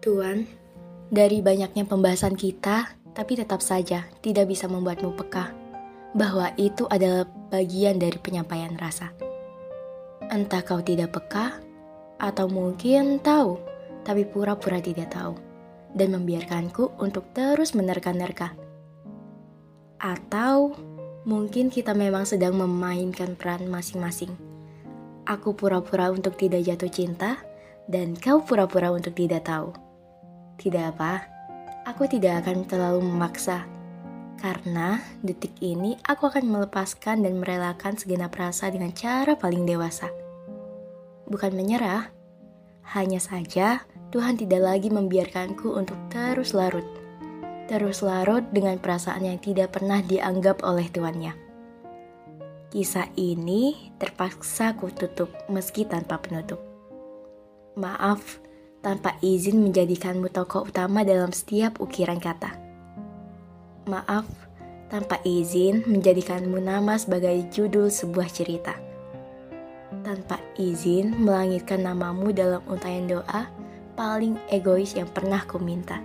Tuan, dari banyaknya pembahasan kita, tapi tetap saja tidak bisa membuatmu peka bahwa itu adalah bagian dari penyampaian rasa. Entah kau tidak peka, atau mungkin tahu, tapi pura-pura tidak tahu, dan membiarkanku untuk terus menerka-nerka. Atau mungkin kita memang sedang memainkan peran masing-masing. Aku pura-pura untuk tidak jatuh cinta, dan kau pura-pura untuk tidak tahu. Tidak apa, aku tidak akan terlalu memaksa. Karena detik ini aku akan melepaskan dan merelakan segenap rasa dengan cara paling dewasa. Bukan menyerah, hanya saja Tuhan tidak lagi membiarkanku untuk terus larut. Terus larut dengan perasaan yang tidak pernah dianggap oleh tuannya. Kisah ini terpaksa ku tutup meski tanpa penutup. Maaf, tanpa izin menjadikanmu tokoh utama dalam setiap ukiran kata. Maaf, tanpa izin menjadikanmu nama sebagai judul sebuah cerita. Tanpa izin melangitkan namamu dalam untayan doa paling egois yang pernah ku minta.